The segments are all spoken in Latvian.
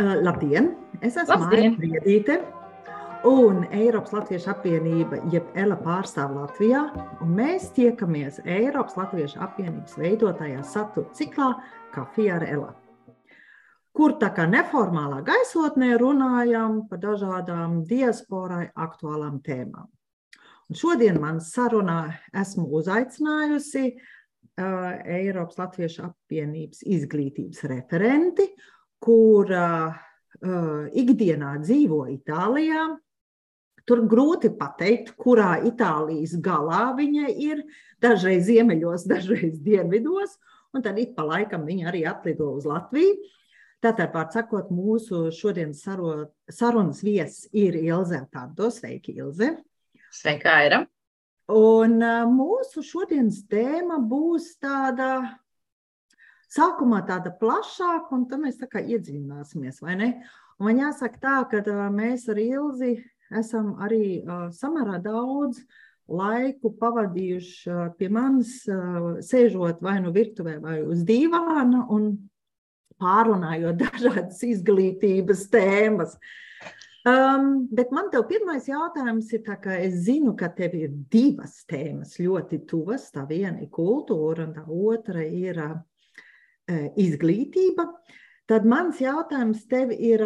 Uh, labdien! Es esmu Briedīte. Un Eiropas Latviešu apvienība, jeb ELA pārstāv Latvijā, un mēs tiekamies Eiropas Latviešu apvienības veidotajā satura ciklā Kafija ar ELA, kur tā kā neformālā gaisotnē runājam par dažādām diasporai aktuālām tēmām. Un šodien man sarunā esmu uzaicinājusi uh, Eiropas Latviešu apvienības izglītības referenti, kur uh, ikdienā dzīvo Itālijā. Tur grūti pateikt, kurā Itālijas galā viņa ir. Dažreiz ziemeļos, dažreiz dienvidos, un tad ik pa laikam viņa arī atlido uz Latviju. Tātad, pār sakot, mūsu šodienas sarunas viesis ir Ilze Tanto. Sveiki, Ilze! Sveika, Aira! Un uh, mūsu šodienas tēma būs tāda sākumā tāda plašāka, un tad mēs tā kā iedziļināsimies, vai ne? Un man jāsaka tā, ka mēs ar Ilzi esam arī samērā daudz laiku pavadījuši pie manis, sēžot vai nu virtuvē, vai uz dīvāna un pārunājot dažādas izglītības tēmas. Um, bet man te pirmais jautājums ir, ka es zinu, ka tev ir divas tēmas ļoti tuvas. Tā viena ir kultūra, un tā otra ir izglītība. Tad mans jautājums tev ir,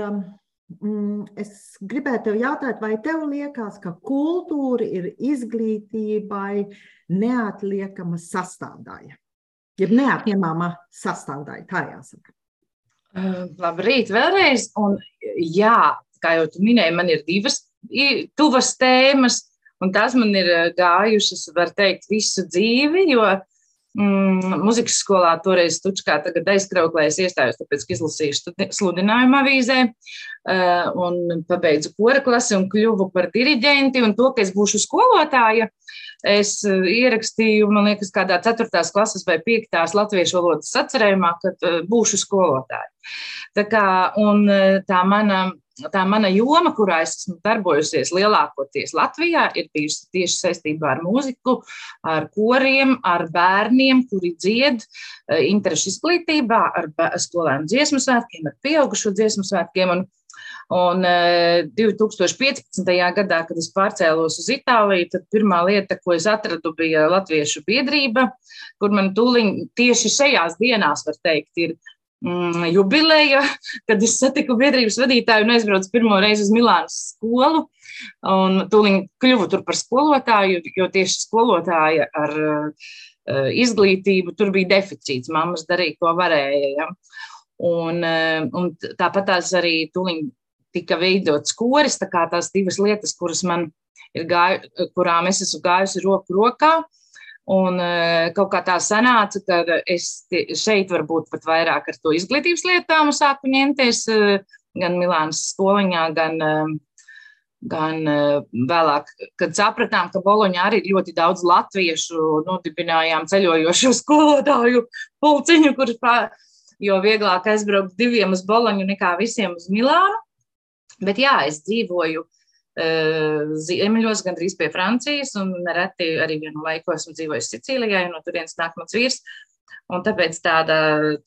mm, es gribētu tev jautāt, vai tev liekas, ka kultūra ir izglītībai neatliekama sastāvdaļa? Jeb neatņemama sastāvdaļa, tā jāsaka. Uh, labrīt, vēlreiz. Un, jā, kā jau tu minēji, man ir divas tuvas tēmas, un tās man ir gājušas, var teikt, visu dzīvi, jo mm, muzikas skolā toreiz Tučkā tagad aizkrauklēs iestājos, tāpēc, ka izlasīju sludinājumu avīzē uh, un pabeidzu kora klasi un kļuvu par diriģenti, un to, ka es būšu skolotāja, es ierakstīju, man liekas, kādā 4. klases vai 5. latviešu valodas sacerējumā, kad uh, būšu skolotāja. Tā kā, un tā mana tā mana joma, kurā es esmu darbojusies lielākoties Latvijā, ir bijusi tieši saistībā ar mūziku, ar koriem, ar bērniem, kuri dzied interešu izglītībā, ar skolēnu dziesmu svētkiem, ar pieaugušo dziesmu svētkiem. Un, Un 2015. gadā, kad es pārcēlos uz Itāliju, tad pirmā lieta, ko es atradu, bija Latviešu biedrība, kur man tūlīt tieši šajās dienās, var teikt, ir mm, jubileja, kad es satiku biedrības vadītāju un aizbraucu pirmo reizi uz Milānas skolu. Un tūlīt kļuvu tur par skolotāju, jo tieši skolotāja ar uh, izglītību tur bija deficīts. Māmas darīja, ko varēja. Ja? Un, uh, un tāpat tās arī tūlīt tika veidots koris, tā kā tās divas lietas, kuras man ir gāju, kurām es esmu gājusi roku rokā. Uh, Un e, kaut kā tā sanāca, ka es šeit varbūt pat vairāk ar to izglītības lietām sāku ņemties e, gan Milānas skoliņā, gan, e, gan vēlāk, kad sapratām, ka Boloņā arī ļoti daudz latviešu, nodibinājām ceļojošo skolotāju pulciņu, kurš pār, jo vieglāk aizbraukt diviem uz Boloņu nekā visiem uz Milānu. Bet jā, es dzīvoju ziemeļos, gandrīz pie Francijas, un nereti arī vienu laiku esmu dzīvojis Sicīlijā, un no turienes nāk mans vīrs. Un tāpēc tāda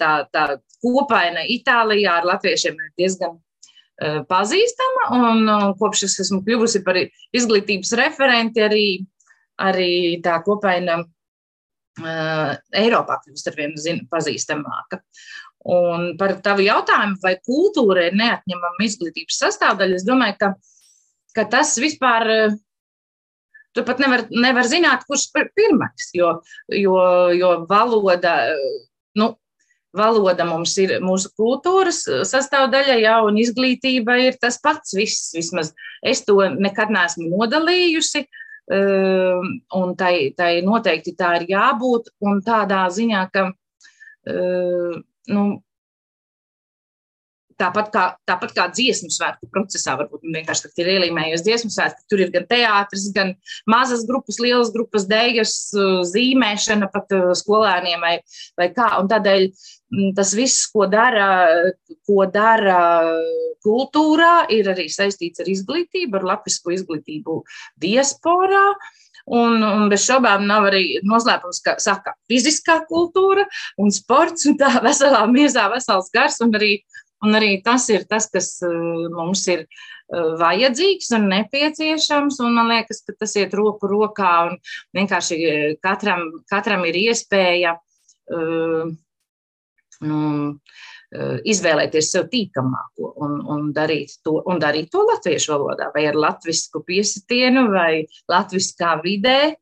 tā, tā kopaina Itālijā ar latviešiem ir diezgan uh, pazīstama, un, un kopš es esmu kļuvusi par izglītības referenti, arī, arī tā kopaina uh, Eiropā kļūst ar vienu pazīstamāka. Un par tavu jautājumu, vai kultūra ir neatņemama izglītības sastāvdaļa, es domāju, ka uh, ka tas vispār. Eh, tu pat nevar, nevar zināt, kurš ir pirmais, jo, jo, jo valoda, eh, nu, valoda mums ir mūsu kultūras sastāvdaļa, jā, un izglītība ir tas pats viss. Vismaz es to nekad neesmu nodalījusi, eh, un tai, tai noteikti tā ir jābūt, un tādā ziņā, ka, nu, Tāpat kā, tāpat kā dziesmu svētku procesā, varbūt vienkārši ir ielīmējies dziesmu svētki. Tur ir gan teātris, gan mazas grupas, lielas grupas, dēļas, zīmēšana pat skolēniem vai, vai kā. Un tādēļ tas viss, ko dara, ko dara kultūrā, ir arī saistīts ar izglītību, ar latviešu izglītību diasporā. Un, un bez šaubām nav arī noslēpums, ka saka, fiziskā kultūra un sports un tā veselā miesā vesels gars un arī Un arī tas ir tas, kas mums ir vajadzīgs un nepieciešams. Un man liekas, ka tas iet roku rokā un vienkārši katram, katram ir iespēja. Uh, nu, izvēlēties sev tīkamāko un, un, darīt to, un darīt to latviešu valodā, vai ar latviešu piesitienu, vai latviskā vidē.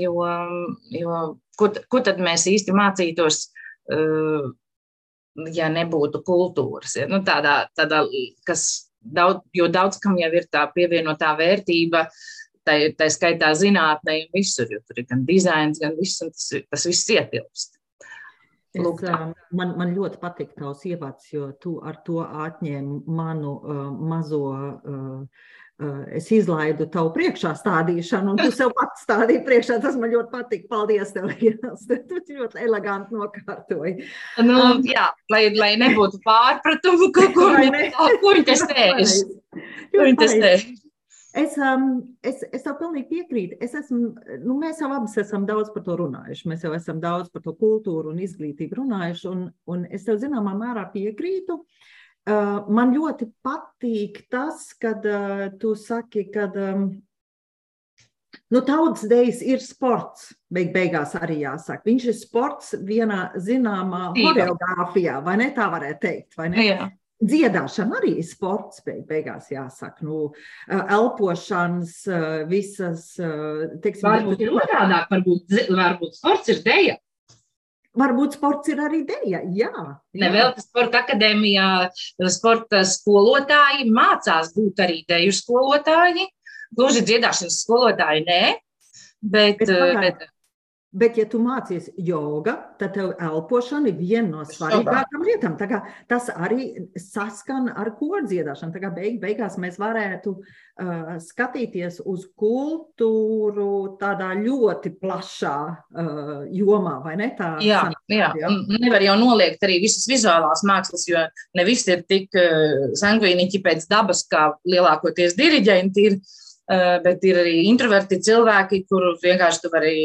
Jo, jo ko, ko tad mēs īsti mācītos, ja nebūtu kultūras? Ja? Nu, tādā, tādā, kas daudz, jo daudz kam jau ir tā pievienotā vērtība. Tā, tā skaitā zinātnē, un visur, jo tur ir gan dizains, gan viss, un tas, tas viss ietilpst. Es, man, man ļoti patīk tavs ievads, jo tu ar to atņēmi manu uh, mazo. Uh, es izlaidu tavu priekšā stādīšanu, un tu sev pats stādīji priekšā. Tas man ļoti patīk. Paldies, tev, Lielas. Tu ļoti eleganti nokārtoji. Nu, um, jā, lai, lai nebūtu pārpratumu, ko, ko, ko viņi testēs. Viņi testēs. Es, um, es, es tev pilnīgi piekrītu. Es esmu, nu, mēs jau abi esam daudz par to runājuši. Mēs jau esam daudz par to kultūru un izglītību runājuši. Un, un es tev zināmā mērā piekrītu. Uh, man ļoti patīk tas, kad tu saki, ka nu, tautas dejas ir sports. Beig beigās arī jāsaka. Viņš ir sports vienā zināmā choreogrāfijā, vai ne? Tā varētu teikt. Jā. Dziedāšana arī ir sports, beig, beigās jāsaka. Nu, elpošanas, visas. Teiksim, varbūt ir otrādāk, varbūt, varbūt sports ir deja. Varbūt sports ir arī deja. Jā, jā. Nevēl tas sporta akadēmijā, sporta skolotāji mācās būt arī deju skolotāji. Gluži dziedāšanas skolotāji nē, bet, bet, bet Bet, ja tu mācies joga, tad tev elpošana ir viena no svarīgākajām lietām. Tas arī saskan ar kordziedāšanu. Tā kā beig, beigās mēs varētu uh, skatīties uz kultūru tādā ļoti plašā uh, jomā, vai ne? Tā jā, sanāk, jā. jā. Nevar jau noliegt arī visas vizuālās mākslas, jo ne visi ir tik uh, sangvīniķi pēc dabas, kā lielākoties diriģenti ir. Uh, bet ir arī introverti cilvēki, kurus vienkārši tu vari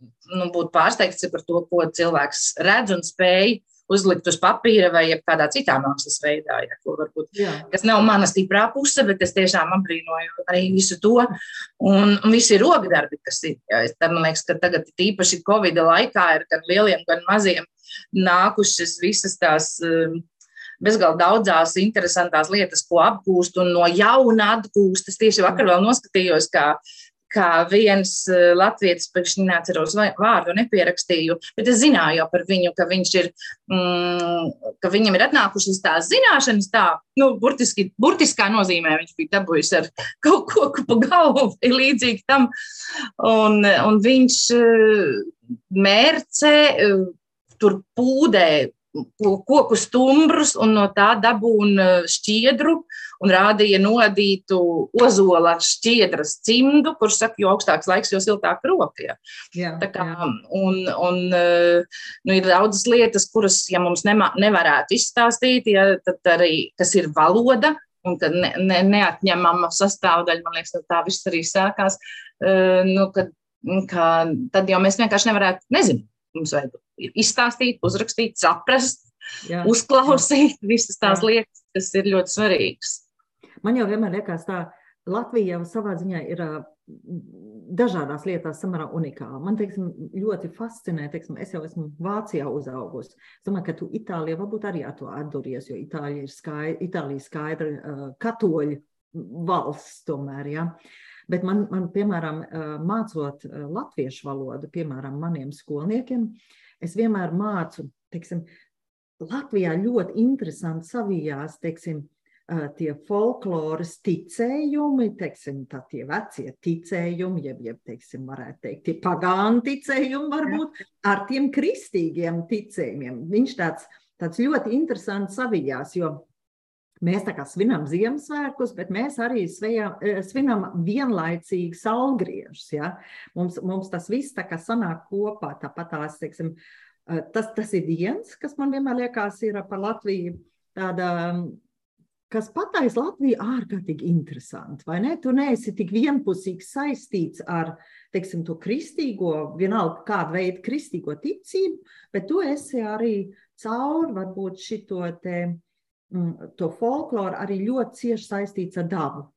nu, būt pārsteigts par to, ko cilvēks redz un spēj uzlikt uz papīra vai kādā citā mākslas veidā, ja, varbūt, Jā. kas nav mana stiprā puse, bet es tiešām apbrīnoju arī visu to. Un, un visi rokdarbi, kas ir. Ja, tad, man liekas, ka tagad īpaši Covid laikā ir gan lieliem, gan maziem nākušas visas tās. Um, bezgalīgi daudzās interesantās lietas, ko apgūst un no jauna atgūst. Es tieši vakar vēl noskatījos, kā kā viens eh, latviečs, tam neatceros vārdu, nepierakstīju, bet es zināju jau par viņu, ka, ir, mm, ka viņam ir atnākušas tās zināšanas, tā, nu, burtiski, burtiskā nozīmē viņš bija dabūjis ar kaut ko pa galvu, līdzīgi tam, un, un viņš eh, mērcē, eh, tur pūdē koku stumbrus un no tā dabūna šķiedru un rādīja nodītu ozola šķiedras cimdu, kurš saka, jo augstāks laiks, jo siltāk roka. Ja. Jā, tā kā, jā. un, un nu, ir daudzas lietas, kuras, ja mums nema, nevarētu izstāstīt, ja, tad arī, kas ir valoda, un ka ne, ne, neatņemama sastāvdaļa, man liekas, tā viss arī sākās, nu, kad, ka, tad jau mēs vienkārši nevarētu, nezinu, mums vajag izstāstīt, uzrakstīt, saprast, jā, uzklausīt jā. visas tās jā. lietas, kas ir ļoti svarīgas. Man jau vienmēr liekas, tā Latvija jau savā ziņā ir dažādās lietās samērā unikāla. Man teiksim, ļoti fascinē, teiksim, es jau esmu Vācijā uzaugusi. Es domāju, ka tu Itālijā varbūt arī ar to atduries, jo Itālija ir skaidra, Itālija skaidra uh, katoļu valsts tomēr. Ja? Bet man, man, piemēram, mācot latviešu valodu, piemēram, maniem skolniekiem, es vienmēr mācu, teiksim, Latvijā ļoti interesanti savijās, teiksim, tie folkloras ticējumi, teiksim, tie vecie ticējumi, jeb, jeb teiksim, varētu teikt, tie pagāni ticējumi varbūt ar tiem kristīgiem ticējumiem. Viņš tāds, tāds ļoti interesants savijās, jo mēs tā kā svinam Ziemassvētkus, bet mēs arī svejam, svinam vienlaicīgi saulgriežus. Ja? Mums, mums tas viss tā kā sanāk kopā, tāpat tās, teiksim, tas, tas ir viens, kas man vienmēr liekas ir par Latviju tāda kas pataisa Latviju ārkārtīgi interesanti. Vai ne? Tu neesi tik vienpusīgi saistīts ar teiksim, to kristīgo, vienalga kādu veidu kristīgo ticību, bet tu esi arī caur varbūt šito te, mm, to folkloru arī ļoti cieši saistīts ar dabu.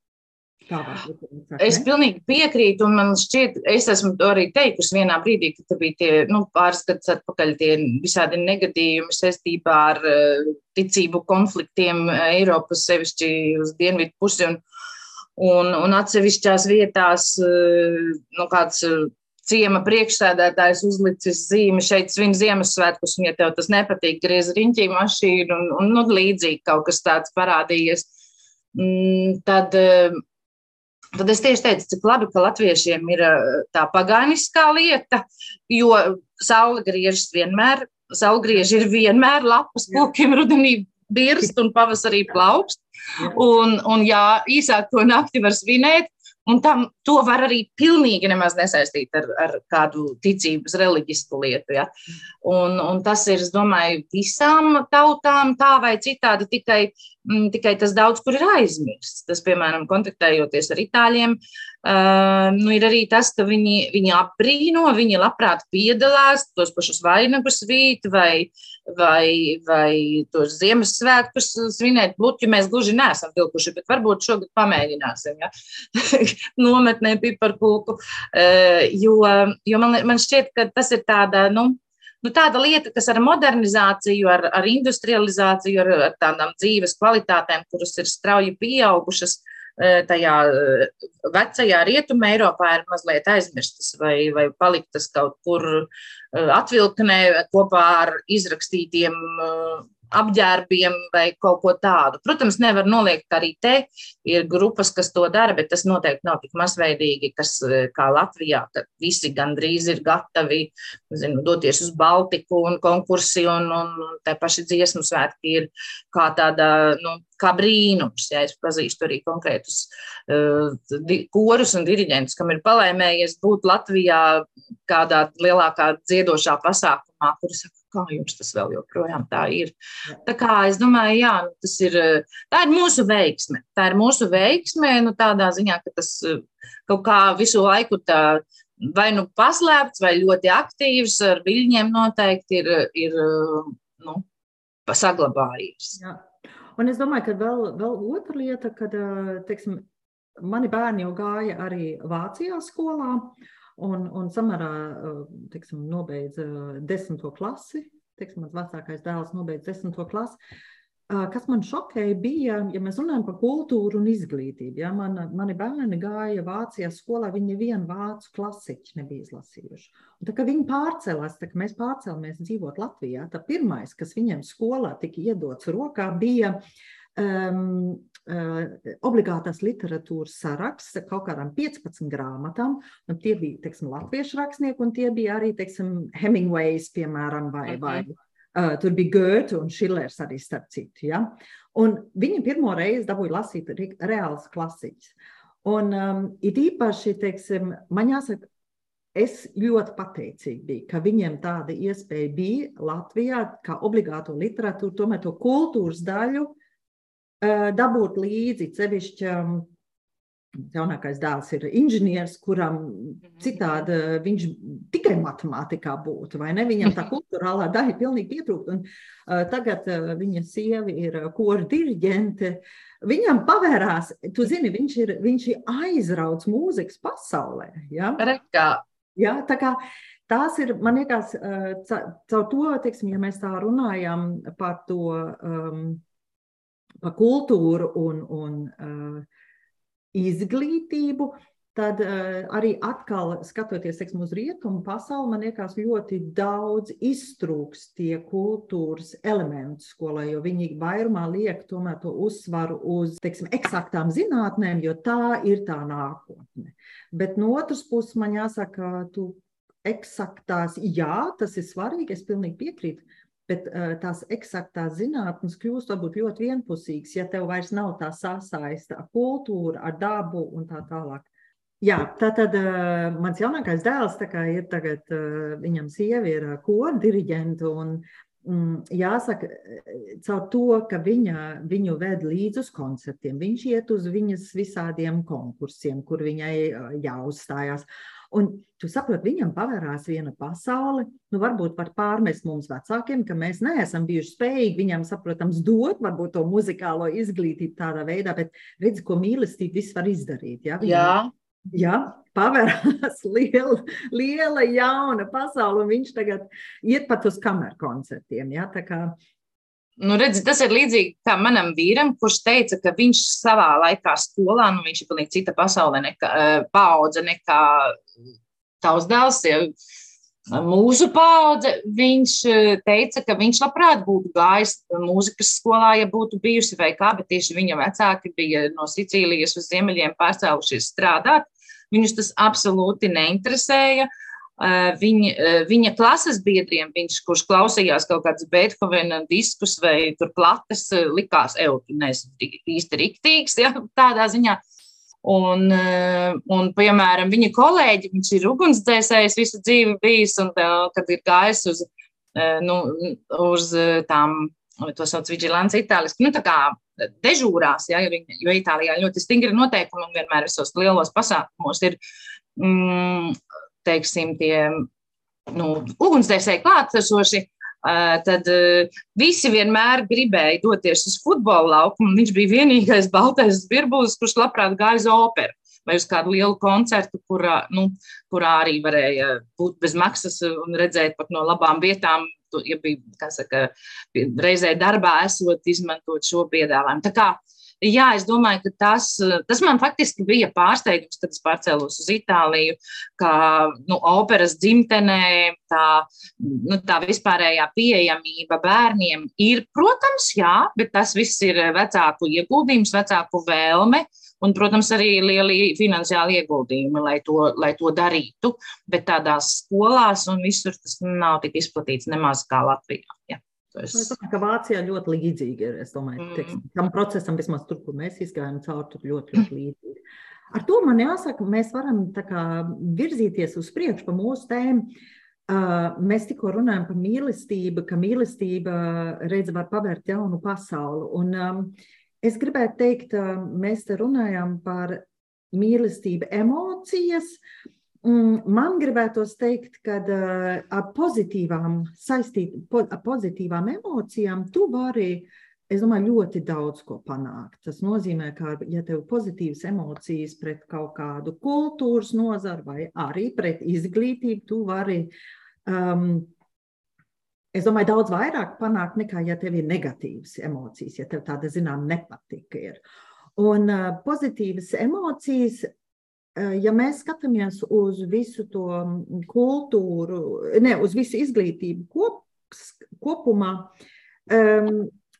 Es pilnīgi piekrītu, un man šķiet, es esmu to arī teikusi vienā brīdī, kad bija tie nu, pāris gadus atpakaļ tie visādi negadījumi saistībā ar uh, ticību konfliktiem Eiropas, sevišķi uz dienvidu pusi, un, un, un atsevišķās vietās, uh, nu, kāds ciema priekšsēdētājs uzlicis zīmi šeit svin Ziemassvētkus, un ja tev tas nepatīk, griez riņķī mašīnu, un, un nu, līdzīgi kaut kas tāds parādījies. Mm, tad Tad es tieši teicu, cik labi, ka latviešiem ir eh, tā pagāniskā lieta, jo saule griežas vienmēr, saule griež ir vienmēr lapas kokiem rudenī birst un pavasarī plaukst. Un, un jā, īsāk to nakti var svinēt, Un tam, to var arī pilnīgi nesaistīt ar, ar kādu ticības, reliģisku lietu. Ja? Un, un tas ir, es domāju, visām tautām tā vai citādi, tikai, m, mm, tikai tas daudz kur ir aizmirsts. Tas, piemēram, kontaktējoties ar itāļiem, uh, nu, ir arī tas, ka viņi, viņi apbrīno, viņi labprāt piedalās tos pašus vainagus vīt vai, vai, vai tos Ziemassvētkus svinēt. Bluķi mēs gluži neesam vilkuši, bet varbūt šogad pamēģināsim. Ja? Nometnē piparkūku, eh, jo, jo man, man šķiet, ka tas ir tāda, nu, nu, tāda lieta, kas ar modernizāciju, ar, ar industrializāciju, ar, ar tādām dzīves kvalitātēm, kuras ir strauji pieaugušas, eh, tajā eh, vecajā rietumē Eiropā ir mazliet aizmirstas vai, vai paliktas kaut kur atvilknē kopā ar izrakstītiem apģērbiem vai kaut ko tādu. Protams, nevar noliegt, ka arī te ir grupas, kas to dara, bet tas noteikti nav tik masveidīgi, kas kā Latvijā, ka visi gandrīz ir gatavi zinu, doties uz Baltiku un konkursi, un, un te paši dziesmu svētki ir kā tāda, nu, kā brīnums. Ja es pazīstu arī konkrētus uh, korus un diriģentus, kam ir palaimējies būt Latvijā kādā lielākā dziedošā pasākumā, kurus saka, kā jums tas vēl joprojām tā ir. Tā kā es domāju, jā, nu, tas ir, tā ir mūsu veiksme. Tā ir mūsu veiksme, nu, tādā ziņā, ka tas kaut kā visu laiku tā vai nu paslēpts, vai ļoti aktīvs, ar viļņiem noteikti ir, ir nu, saglabājies. Jā. Un es domāju, ka vēl, vēl otra lieta, kad, teiksim, mani bērni jau gāja arī Vācijā skolā, un, un samērā teiksim, nobeidza desmito klasi. Teiksim, mans vecākais dēls nobeidza desmito klasi. Kas man šokēja, bija, ja mēs runājam par kultūru un izglītību. Ja, man, mani bērni gāja Vācijā skolā, viņi nevienu vācu klasiķu nebija izlasījuši. Un tā kā viņi pārcēlās, tā kā mēs pārcēlāmies dzīvot Latvijā, tad pirmais, kas viņiem skolā tika iedots rokā, bija um, obligātās literatūras saraksts ar kaut kādām 15 grāmatām. Tie bija teiksim, latviešu rakstnieki, un tie bija arī teiksim, Hemingways, piemēram, vai, vai uh, tur bija Goethe un Šillers arī starp citu. Ja? Un viņi pirmo reizi dabūja lasīt reāls klasiķis. Un um, it īpaši, teiksim, man jāsaka, es ļoti pateicīga biju, ka viņiem tāda iespēja bija Latvijā, kā obligāto literatūru, tomēr to kultūras daļu dabūt līdzi. Sevišķi jaunākais dēls ir inženieris, kuram mhm. citādi viņš tikai matemātikā būtu, vai ne? Viņam tā kultūrālā daļa pilnīgi pietrūkt. Un, uh, tagad uh, viņa sieva ir kora diriģente. Viņam pavērās, tu zini, viņš ir, viņš ir aizrauts mūzikas pasaulē. Ja? Rekā. Ja, tā kā tās ir, man liekas, caur to, teiksim, ja mēs tā runājam par to um, par kultūru un, un uh, izglītību, tad uh, arī atkal skatoties teiksim, uz rietumu pasauli, man liekas, ļoti daudz iztrūks tie kultūras elementi skolā, jo viņi vairumā liek tomēr to uzsvaru uz teiksim, eksaktām zinātnēm, jo tā ir tā nākotne. Bet no otras puses man jāsaka, tu eksaktās, jā, tas ir svarīgi, es pilnīgi piekrītu, Bet uh, tās eksaktās zinātnes kļūst varbūt ļoti vienpusīgas, ja tev vairs nav tā sasaiste ar kultūru, ar dabu un tā tālāk. Jā, tā tad uh, mans jaunākais dēls ir tagad, uh, viņam sieva ir uh, kora diriģenta, un mm, jāsaka, caur to, ka viņa, viņu ved līdz uz koncertiem, viņš iet uz viņas visādiem konkursiem, kur viņai jāuzstājās. Un tu saproti, viņam pavērās viena pasaule. Nu, varbūt var pārmest mums vecākiem, ka mēs neesam bijuši spējīgi viņam, saprotams, dot varbūt to muzikālo izglītību tādā veidā, bet redz, ko mīlestība viss var izdarīt. Ja? Viņam, Jā. Ja, pavērās liela, liela, jauna pasaule, un viņš tagad iet pat uz kameru koncertiem. Ja? Tā kā Nu, redzi, tas ir līdzīgi kā manam vīram, kurš teica, ka viņš savā laikā skolā, nu, viņš ir pilnīgi cita pasaule, nekā, paudze nekā tavs dēls. Ja, mūsu paudze, viņš teica, ka viņš labprāt būtu gājis mūzikas skolā, ja būtu bijusi vai kā, bet tieši viņa vecāki bija no Sicīlijas uz ziemeļiem pārcēlušies strādāt. Viņus tas absolūti neinteresēja. Uh, Viņa, viņa klases biedriem, viņš, kurš klausījās kaut kādas Beethovena diskus vai plates, likās, ej, tu neesi īsti riktīgs, ja, tādā ziņā. Un, un, piemēram, viņa kolēģi, viņš ir ugunsdzēsējs visu dzīvi bijis, un kad ir gājis uz, nu, uz tām, to sauc vigilants itāliski, nu, tā kā dežūrās, ja, jo Itālijā ļoti stingri noteikumi un vienmēr visos lielos pasākumos ir mm, teiksim, tie nu, ugunsdzēsēji klātesoši, tad visi vienmēr gribēja doties uz futbola laukumu. Viņš bija vienīgais baltais birbulis, kurš labprāt gāja uz operu vai uz kādu lielu koncertu, kurā, nu, kurā arī varēja būt bez maksas un redzēt pat no labām vietām. Ja bija, saka, reizē darbā esot, izmantot šo piedāvājumu. Tā kā jā, es domāju, ka tas, tas man faktiski bija pārsteigums, kad es pārcēlos uz Itāliju, ka nu, operas dzimtenē tā, nu, tā vispārējā pieejamība bērniem ir, protams, jā, bet tas viss ir vecāku ieguldījums, vecāku vēlme. Un, protams, arī lieli finansiāli ieguldījumi, lai to, lai to darītu. Bet tādās skolās un visur tas nav tik izplatīts nemaz kā Latvijā. Ja. Es... es domāju, ka Vācijā ļoti līdzīgi ir. Es domāju, mm. tam procesam, vismaz tur, kur mēs izgājām cauri, tur ļoti, ļoti līdzīgi. Ar to man jāsaka, mēs varam kā, virzīties uz priekšu pa mūsu tēmu. Uh, mēs tikko runājam par mīlestību, ka mīlestība redz var pavērt jaunu pasauli. Un, um, es gribētu teikt, uh, mēs te runājam par mīlestību emocijas, uh, man gribētos teikt, ka ar pozitīvām, saistīt, ar pozitīvām emocijām tu vari, es domāju, ļoti daudz ko panākt. Tas nozīmē, ka, ja tev ir pozitīvas emocijas pret kaut kādu kultūras nozaru vai arī pret izglītību, tu vari, um, es domāju, daudz vairāk panākt nekā, ja tev ir negatīvas emocijas, ja tev tāda, zinām, nepatika ir. Un uh, pozitīvas emocijas Eh, ja mēs skatāmies uz visu to kultūru, ne uz visu izglītību kop, kopumā,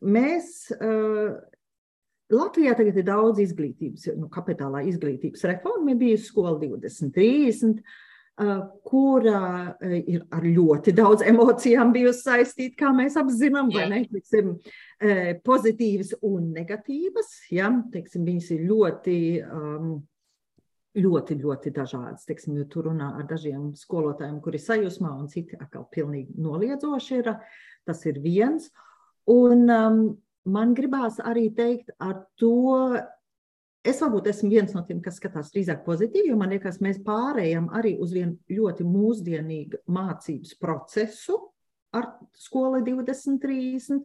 mēs Latvijā tagad ir daudz izglītības, nu, kapitālā izglītības reforma, ir bijusi skola 2030, eh, kura ir ar ļoti daudz emocijām bijusi saistīta, kā mēs apzinām, vai ne? Teiksim, pozitīvas un negatīvas. Ja? Teiksim, viņas ir ļoti um, ļoti, ļoti dažādas. Teiksim, tur runā ar dažiem skolotājiem, kuri ir sajūsmā, un citi atkal pilnīgi noliedzoši ir. Tas ir viens. Un um, man gribās arī teikt ar to, es varbūt esmu viens no tiem, kas skatās drīzāk pozitīvi, jo man liekas, mēs pārējām arī uz vienu ļoti mūsdienīgu mācības procesu ar skolu 2030.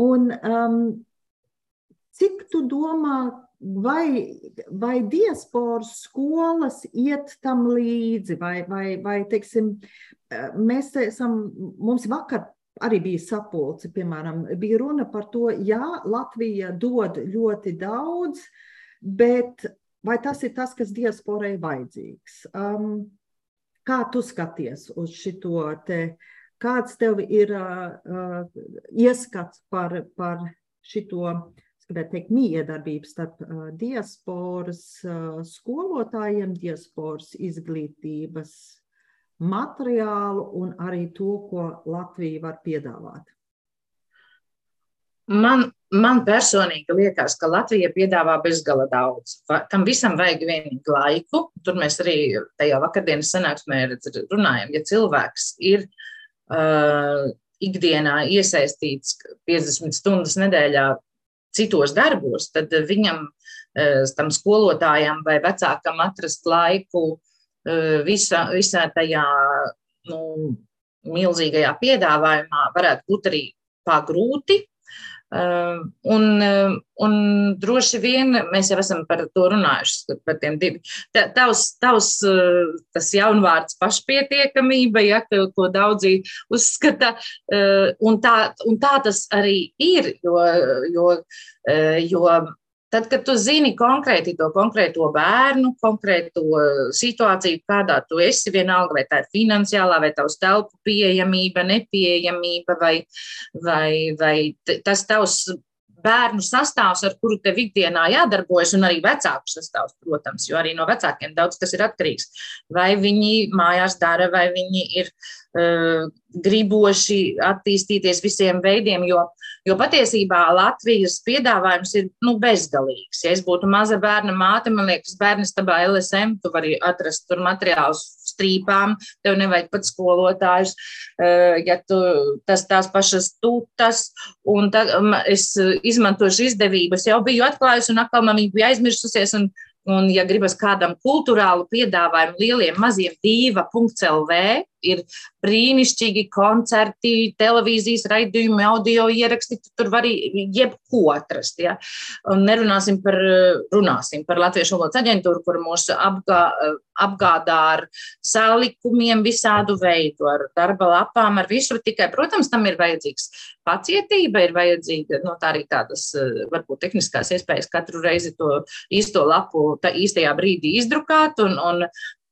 Un um, cik tu domā, vai, vai diasporas skolas iet tam līdzi, vai, vai, vai teiksim, mēs esam, mums vakar arī bija sapulce, piemēram, bija runa par to, jā, Latvija dod ļoti daudz, bet vai tas ir tas, kas diasporai vajadzīgs? Um, kā tu skaties uz šito te, kāds tev ir uh, ieskats par, par šito gribētu teikt, miedarbība starp diasporas skolotājiem, diasporas izglītības materiālu un arī to, ko Latvija var piedāvāt? Man, man personīgi liekas, ka Latvija piedāvā bezgala daudz. Tam visam vajag vienīgu laiku. Tur mēs arī tajā vakardienas sanāksmē runājam, ja cilvēks ir uh, ikdienā iesaistīts 50 stundas nedēļā citos darbos, tad viņam, tam skolotājam vai vecākam atrast laiku visā, visā tajā nu, milzīgajā piedāvājumā varētu būt arī pagrūti. Ehm, un, ehm, un droši vien mēs jau esam par to runājuši, par tiem diviem. Tavs, tavs eh, tas jaunvārds pašpietiekamība, ja, ko daudzi uzskata, eh, un tā, un tā tas arī ir, jo, jo, eh, jo Tad, kad tu zini konkrēti to konkrēto bērnu, konkrēto situāciju, kādā tu esi, vienalga, vai tā ir finansiālā, vai tavs telpu pieejamība, nepieejamība, vai, vai, vai tas tavs bērnu sastāvs, ar kuru tev ikdienā jādarbojas, un arī vecāku sastāvs, protams, jo arī no vecākiem daudz kas ir atkarīgs. Vai viņi mājās dara, vai viņi ir uh, griboši attīstīties visiem veidiem, jo, jo patiesībā Latvijas piedāvājums ir nu, bezgalīgs. Ja es būtu maza bērna māte, man liekas, bērns tabā LSM, tu vari atrast tur materiālus strīpām, tev nevajag pat skolotājus, ja tu tas tās pašas tutas, un tā, es izmantošu izdevību, es jau biju atklājusi, un atkal man viņa bija aizmirsusies, un Un, ja gribas kādam kultūrālu piedāvājumu, lieliem, maziem, diva.lv, ir brīnišķīgi koncerti, televīzijas raidījumi, audio ieraksti. Tur var arī jebko atrast. Ja? Un nerunāsim par, runāsim par Latviešu valodas aģentūru, kur mūs apgā, apgādā ar salikumiem visādu veidu, ar darba lapām, ar visu. Tikai, protams, tam ir vajadzīgs pacietība, ir vajadzīga no nu, tā arī tādas varbūt tehniskās iespējas katru reizi to īsto lapu tā īstajā brīdī izdrukāt un, un,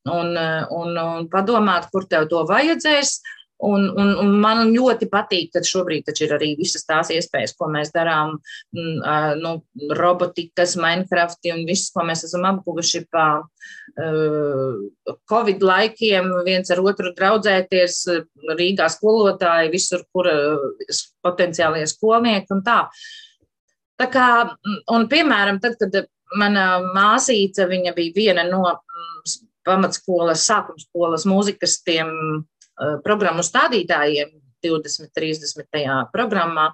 un, un, un padomāt, kur tev to vajadzēs. Un, un, un man ļoti patīk, ka šobrīd ir arī visas tās iespējas, ko mēs darām, nu, robotikas, Minecraft un viss, ko mēs esam apguvuši pa uh, Covid laikiem, viens ar otru draudzēties, Rīgā skolotāji, visur, kur uh, potenciālie skolnieki un tā. Tā kā, un piemēram, tad, kad mana māsīca, viņa bija viena no mm, pamatskolas, sākuma skolas mūzikas tiem uh, programmu stādītājiem 20, 30. programmā.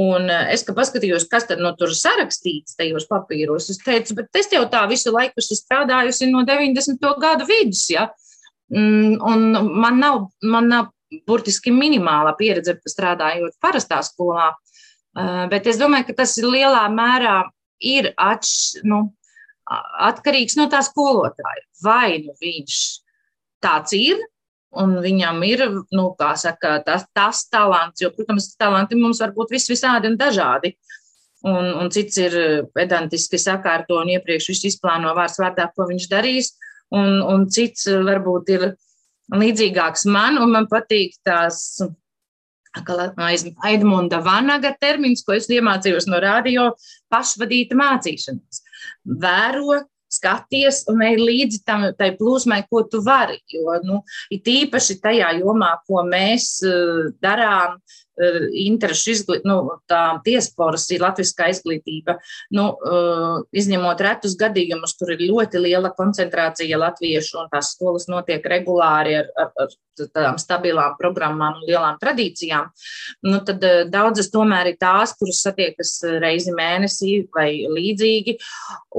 Un es, kad paskatījos, kas no tur sarakstīts tajos papīros, es teicu, bet es jau tā visu laiku esmu strādājusi no 90. gadu vidus, ja? Mm, un man nav, man nav burtiski minimāla pieredze strādājot parastā skolā, bet es domāju, ka tas lielā mērā ir atš, nu, atkarīgs no tā skolotāja. Vai nu viņš tāds ir, un viņam ir, nu, saka, tas, tas talants, jo, protams, talanti mums var būt vis visādi un dažādi. Un, un cits ir pedantiski sakārto un iepriekš viņš izplāno vārds vārdā, ko viņš darīs, un, un cits varbūt ir līdzīgāks man, un man patīk tās Aidmunda Vanaga termins, ko es iemācījos no radio, pašvadīta mācīšanās. Vēro, skaties un ej līdzi tam plūsmai, ko tu vari. Jo, nu, it īpaši tajā jomā, ko mēs uh, darām, interešu izglītība, nu, tā tiesporas ir latviskā izglītība, nu, uh, izņemot retus gadījumus, kur ir ļoti liela koncentrācija latviešu un tās skolas notiek regulāri ar, ar, ar tādām stabilām programmām un lielām tradīcijām, nu, tad daudzas tomēr ir tās, kuras satiekas reizi mēnesī vai līdzīgi.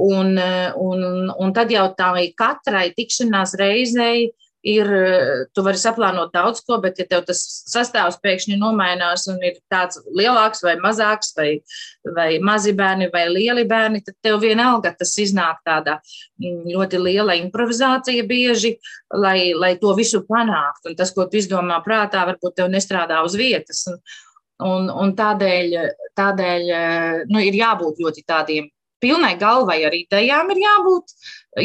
Un Un, un tad jau tā katrai tikšanās reizei ir, tu vari saplānot daudz ko, bet ja tev tas sastāvs pēkšņi nomainās un ir tāds lielāks vai mazāks, vai, vai mazi bērni vai lieli bērni, tad tev vienalga tas iznāk tāda mm, ļoti liela improvizācija bieži, lai, lai to visu panāktu. Un tas, ko tu izdomā prātā, varbūt tev nestrādā uz vietas. Un, un, un tādēļ, tādēļ nu, ir jābūt ļoti tādiem pilnai galvai ar idejām ir jābūt,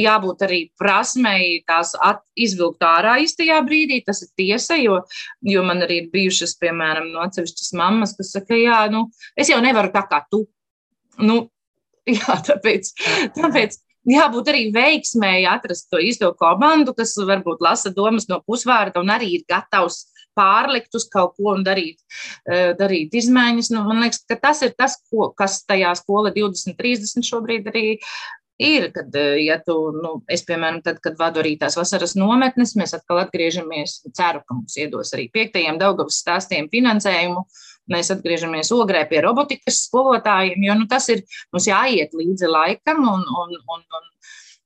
jābūt arī prasmei tās at, izvilkt ārā īstajā brīdī. Tas ir tiesa, jo, jo man arī ir bijušas, piemēram, no atsevišķas mammas, kas saka, jā, nu, es jau nevaru tā kā tu. Nu, jā, tāpēc, tāpēc jābūt arī veiksmēji atrast to īsto komandu, kas varbūt lasa domas no pusvārda un arī ir gatavs pārlikt uz kaut ko un darīt, eh, darīt izmaiņas. Nu, man liekas, ka tas ir tas, ko, kas tajā skola 2030 šobrīd arī ir, kad, ja tu, nu, es, piemēram, tad, kad vadu arī tās vasaras nometnes, mēs atkal atgriežamies, ceru, ka mums iedos arī piektajiem Daugavas stāstiem finansējumu, mēs atgriežamies ogrē pie robotikas skolotājiem, jo nu, tas ir mums jāiet līdzi laikam un, un, un, un,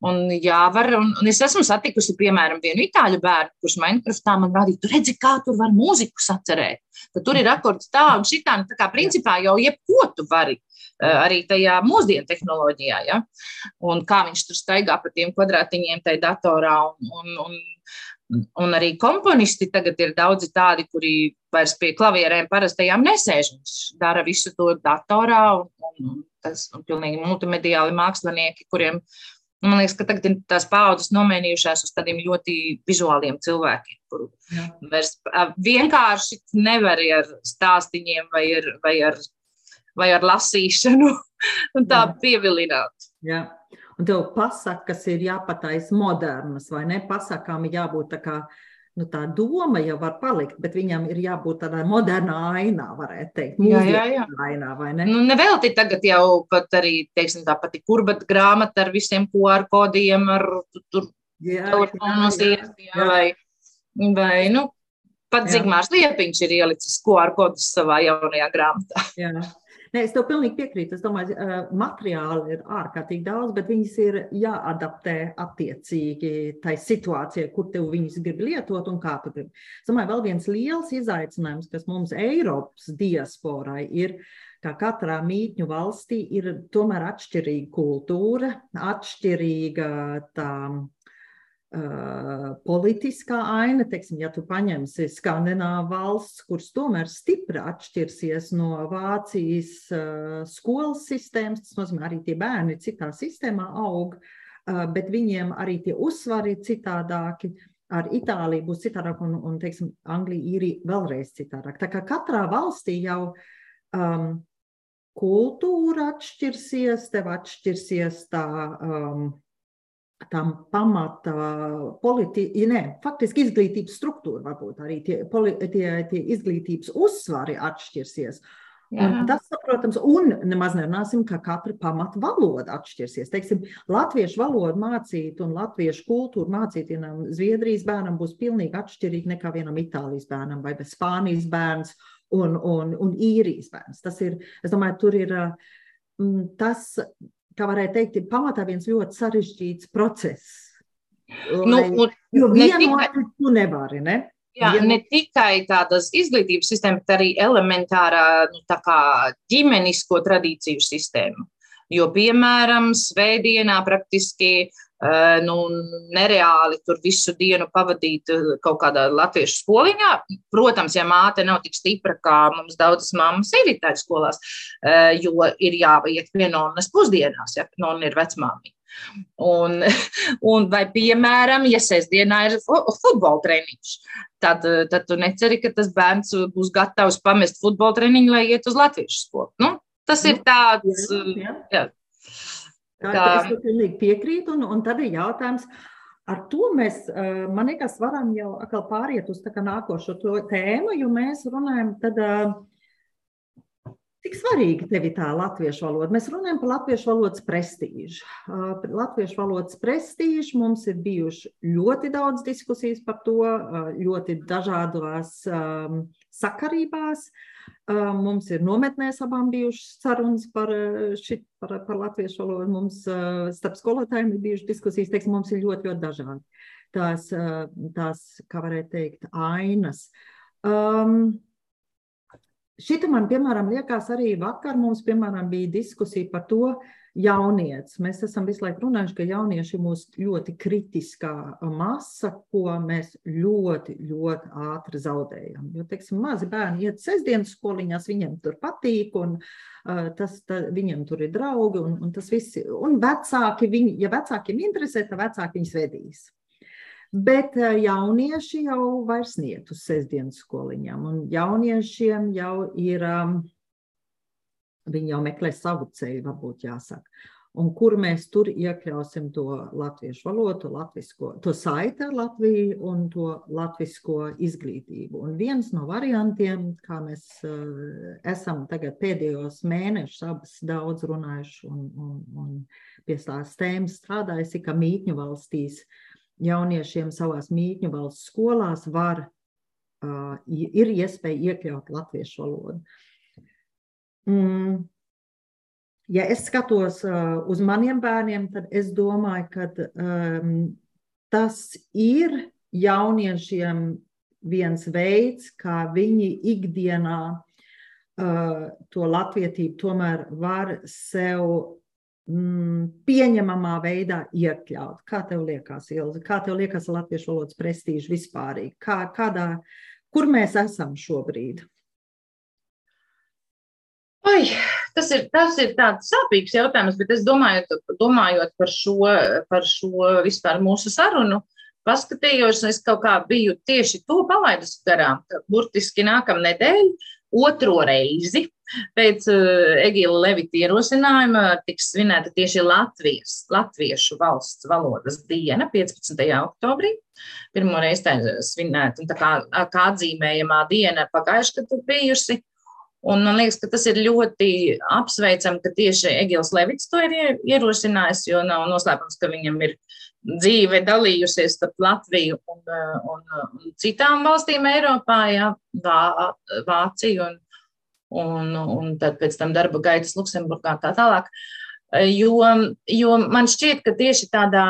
un jāvar. Un, un es esmu satikusi, piemēram, vienu itāļu bērnu, kurš Minecraftā man rādīja, tu redzi, kā tur var mūziku sacerēt. Tad tur ir akords tā un šitā, nu, tā kā principā jau jebko tu vari Eh, arī tajā mūsdienu tehnoloģijā. Ja? Un kā viņš tur staigā pa tiem kvadrātiņiem tajā datorā. Un, un, un, un arī komponisti tagad ir daudzi tādi, kuri vairs pie klavierēm parastajām nesēž. Viņš dara visu to datorā un, un, un tas ir pilnīgi multimediāli mākslinieki, kuriem Man liekas, ka tagad tās paudzes nomainījušās uz tādiem ļoti vizuāliem cilvēkiem, kuru vairs vienkārši nevar ar stāstīņiem vai ar, vai ar vai ar lasīšanu tā Jā. pievilināt. Jā. Un tev pasakas ir jāpataisa modernas, vai ne? Pasakām jābūt tā kā, nu tā doma jau var palikt, bet viņam ir jābūt tādā modernā ainā, varētu teikt. Jā. Ainā, vai ne? Nu, nevelti tagad jau pat arī, teiksim, tā pati kurbata grāmata ar visiem QR kodiem, ar tur telefonos iet, jā, vai, vai, nu, pat Zigmārs Liepiņš ir ielicis QR kodus savā jaunajā grāmatā. Jā. Nē, es tev pilnīgi piekrītu. Es domāju, ka materiāli ir ārkārtīgi daudz, bet viņas ir jāadaptē attiecīgi tai situācijai, kur tev viņas grib lietot un kā tu gribi. Es domāju, vēl viens liels izaicinājums, kas mums Eiropas diasporai ir, kā katrā mītņu valstī ir tomēr atšķirīga kultūra, atšķirīga tā politiskā aina, teiksim, ja tu paņemsi Skandināvu valsts, kuras tomēr stipri atšķirsies no Vācijas skolas sistēmas, tas nozīmē arī tie bērni citā sistēmā aug, bet viņiem arī tie uzsvari ir citādāki. Ar Itāliju būs citādāk, un, un teiksim, Anglija, Īrija vēlreiz citādāk. Tā kā katrā valstī jau um, kultūra atšķirsies, tev atšķirsies tā um, tam pamata politi, ne, faktiski izglītības struktūra, varbūt arī tie, poli, tie, tie izglītības uzsvari atšķirsies. Tas, protams, un nemaz nerunāsim, ka katra pamata valoda atšķirsies. Teiksim, latviešu valodu mācīt un latviešu kultūru mācīt vienam Zviedrijas bērnam būs pilnīgi atšķirīgi nekā vienam Itālijas bērnam vai Spānijas bērns un, un, un īrijas bērns. Tas ir, es domāju, tur ir tas kā varētu teikt, ir pamatā viens ļoti sarežģīts process. Nu, lai, nu, jo vienu tikai... otru tu nevari, ne? Jā, ne tikai tādas izglītības sistēma, bet arī elementārā nu, ģimenisko tradīciju sistēma. Jo, piemēram, svētdienā praktiski nu, nereāli tur visu dienu pavadīt eh, kaut kādā latviešu skoliņā. Protams, ja māte nav tik stipra, kā mums daudzas mammas ir itāļu skolās, eh, jo ir jāiet pie nonnas pusdienās, ja nonna ir vecmāmiņa. Un, un vai, piemēram, ja sestdienā ir futbola treniņš, tad, tad tu neceri, ka tas bērns būs gatavs pamest futbola treniņu, lai iet uz latviešu skolu. Nu, tas nu, ir tāds. Jā, jā. Jā. Tā, tā. Es pilnīgi piekrītu, un, un tad ir jautājums. Ar to mēs, eh, man liekas, varam jau atkal pāriet uz nākošo tēmu, jo mēs runājam, tad, eh, cik svarīga tev ir tā latviešu valoda. Mēs runājam par latviešu valodas prestīžu. Eh, latviešu valodas prestīžu mums ir bijuši ļoti daudz diskusijas par to, ļoti dažādās sakarībās. Uh, Mums ir nometnēs abām bijušas sarunas par, šit, par, par latviešu valodu. Mums starp skolotājiem ir bijušas diskusijas, teiksim, mums ir ļoti, ļoti dažādi. Tās, tās kā varētu teikt, ainas. Um, Šita man, piemēram, liekas, arī vakar mums, piemēram, bija diskusija par to, uh, jaunietis. Mēs esam visu laiku runājuši, ka jaunieši ir mūsu ļoti kritiskā masa, ko mēs ļoti, ļoti ātri zaudējam. Jo, teiksim, mazi bērni iet sestdienas skoliņās, viņiem tur patīk, un uh, tas, ta, viņiem tur ir draugi, un, un tas viss, un vecāki, viņi, ja vecākiem interesē, tad vecāki viņus vedīs. Bet jaunieši jau vairs niet uz sestdienas skoliņām, un jauniešiem jau ir um, Viņi jau meklē savu ceļu, varbūt jāsaka. un kur mēs tur iekļausim to latviešu valodu, latvisko, to saiti ar Latviju un to latvisko izglītību. Un viens no variantiem, kā mēs uh, esam tagad pēdējos mēnešus abas daudz runājuši un, un, un pie tās tēmas strādājusi, ka mītņu valstīs jauniešiem savās mītņu valsts skolās var, uh, ir iespēja iekļaut latviešu valodu. Mm ja es skatos uh, uz maniem bērniem, tad es domāju, ka um, tas ir jauniešiem viens veids, kā viņi ikdienā uh, to latvietību tomēr var sev mm, pieņemamā veidā iekļaut. Kā tev liekas, Ilze? Kā tev liekas latviešu valodas prestīža vispārīgi? Kā, kādā, kur mēs esam šobrīd? Ai, tas ir, tas ir tāds sāpīgs jautājums, bet es domāju, domājot par šo, par šo vispār mūsu sarunu, paskatījos, es kaut kā biju tieši to palaidus garām, burtiski nākamā nedēļa, otro reizi pēc uh, Egīla Levita ierosinājuma tiks svinēta tieši Latvijas, Latviešu valsts valodas diena 15. oktobrī. Pirmo reizi tā svinēta, un tā kā, kā atzīmējamā diena pagājuši, kad bijusi. Un man liekas, ka tas ir ļoti apsveicami, ka tieši Egils Levits to ir ierosinājis, jo nav noslēpums, ka viņam ir dzīve dalījusies starp Latviju un, un, un citām valstīm Eiropā, jā, Vā, Vāciju un, un, un tad pēc tam darba gaitas Luksemburgā tā tālāk. Jo, jo man šķiet, ka tieši tādā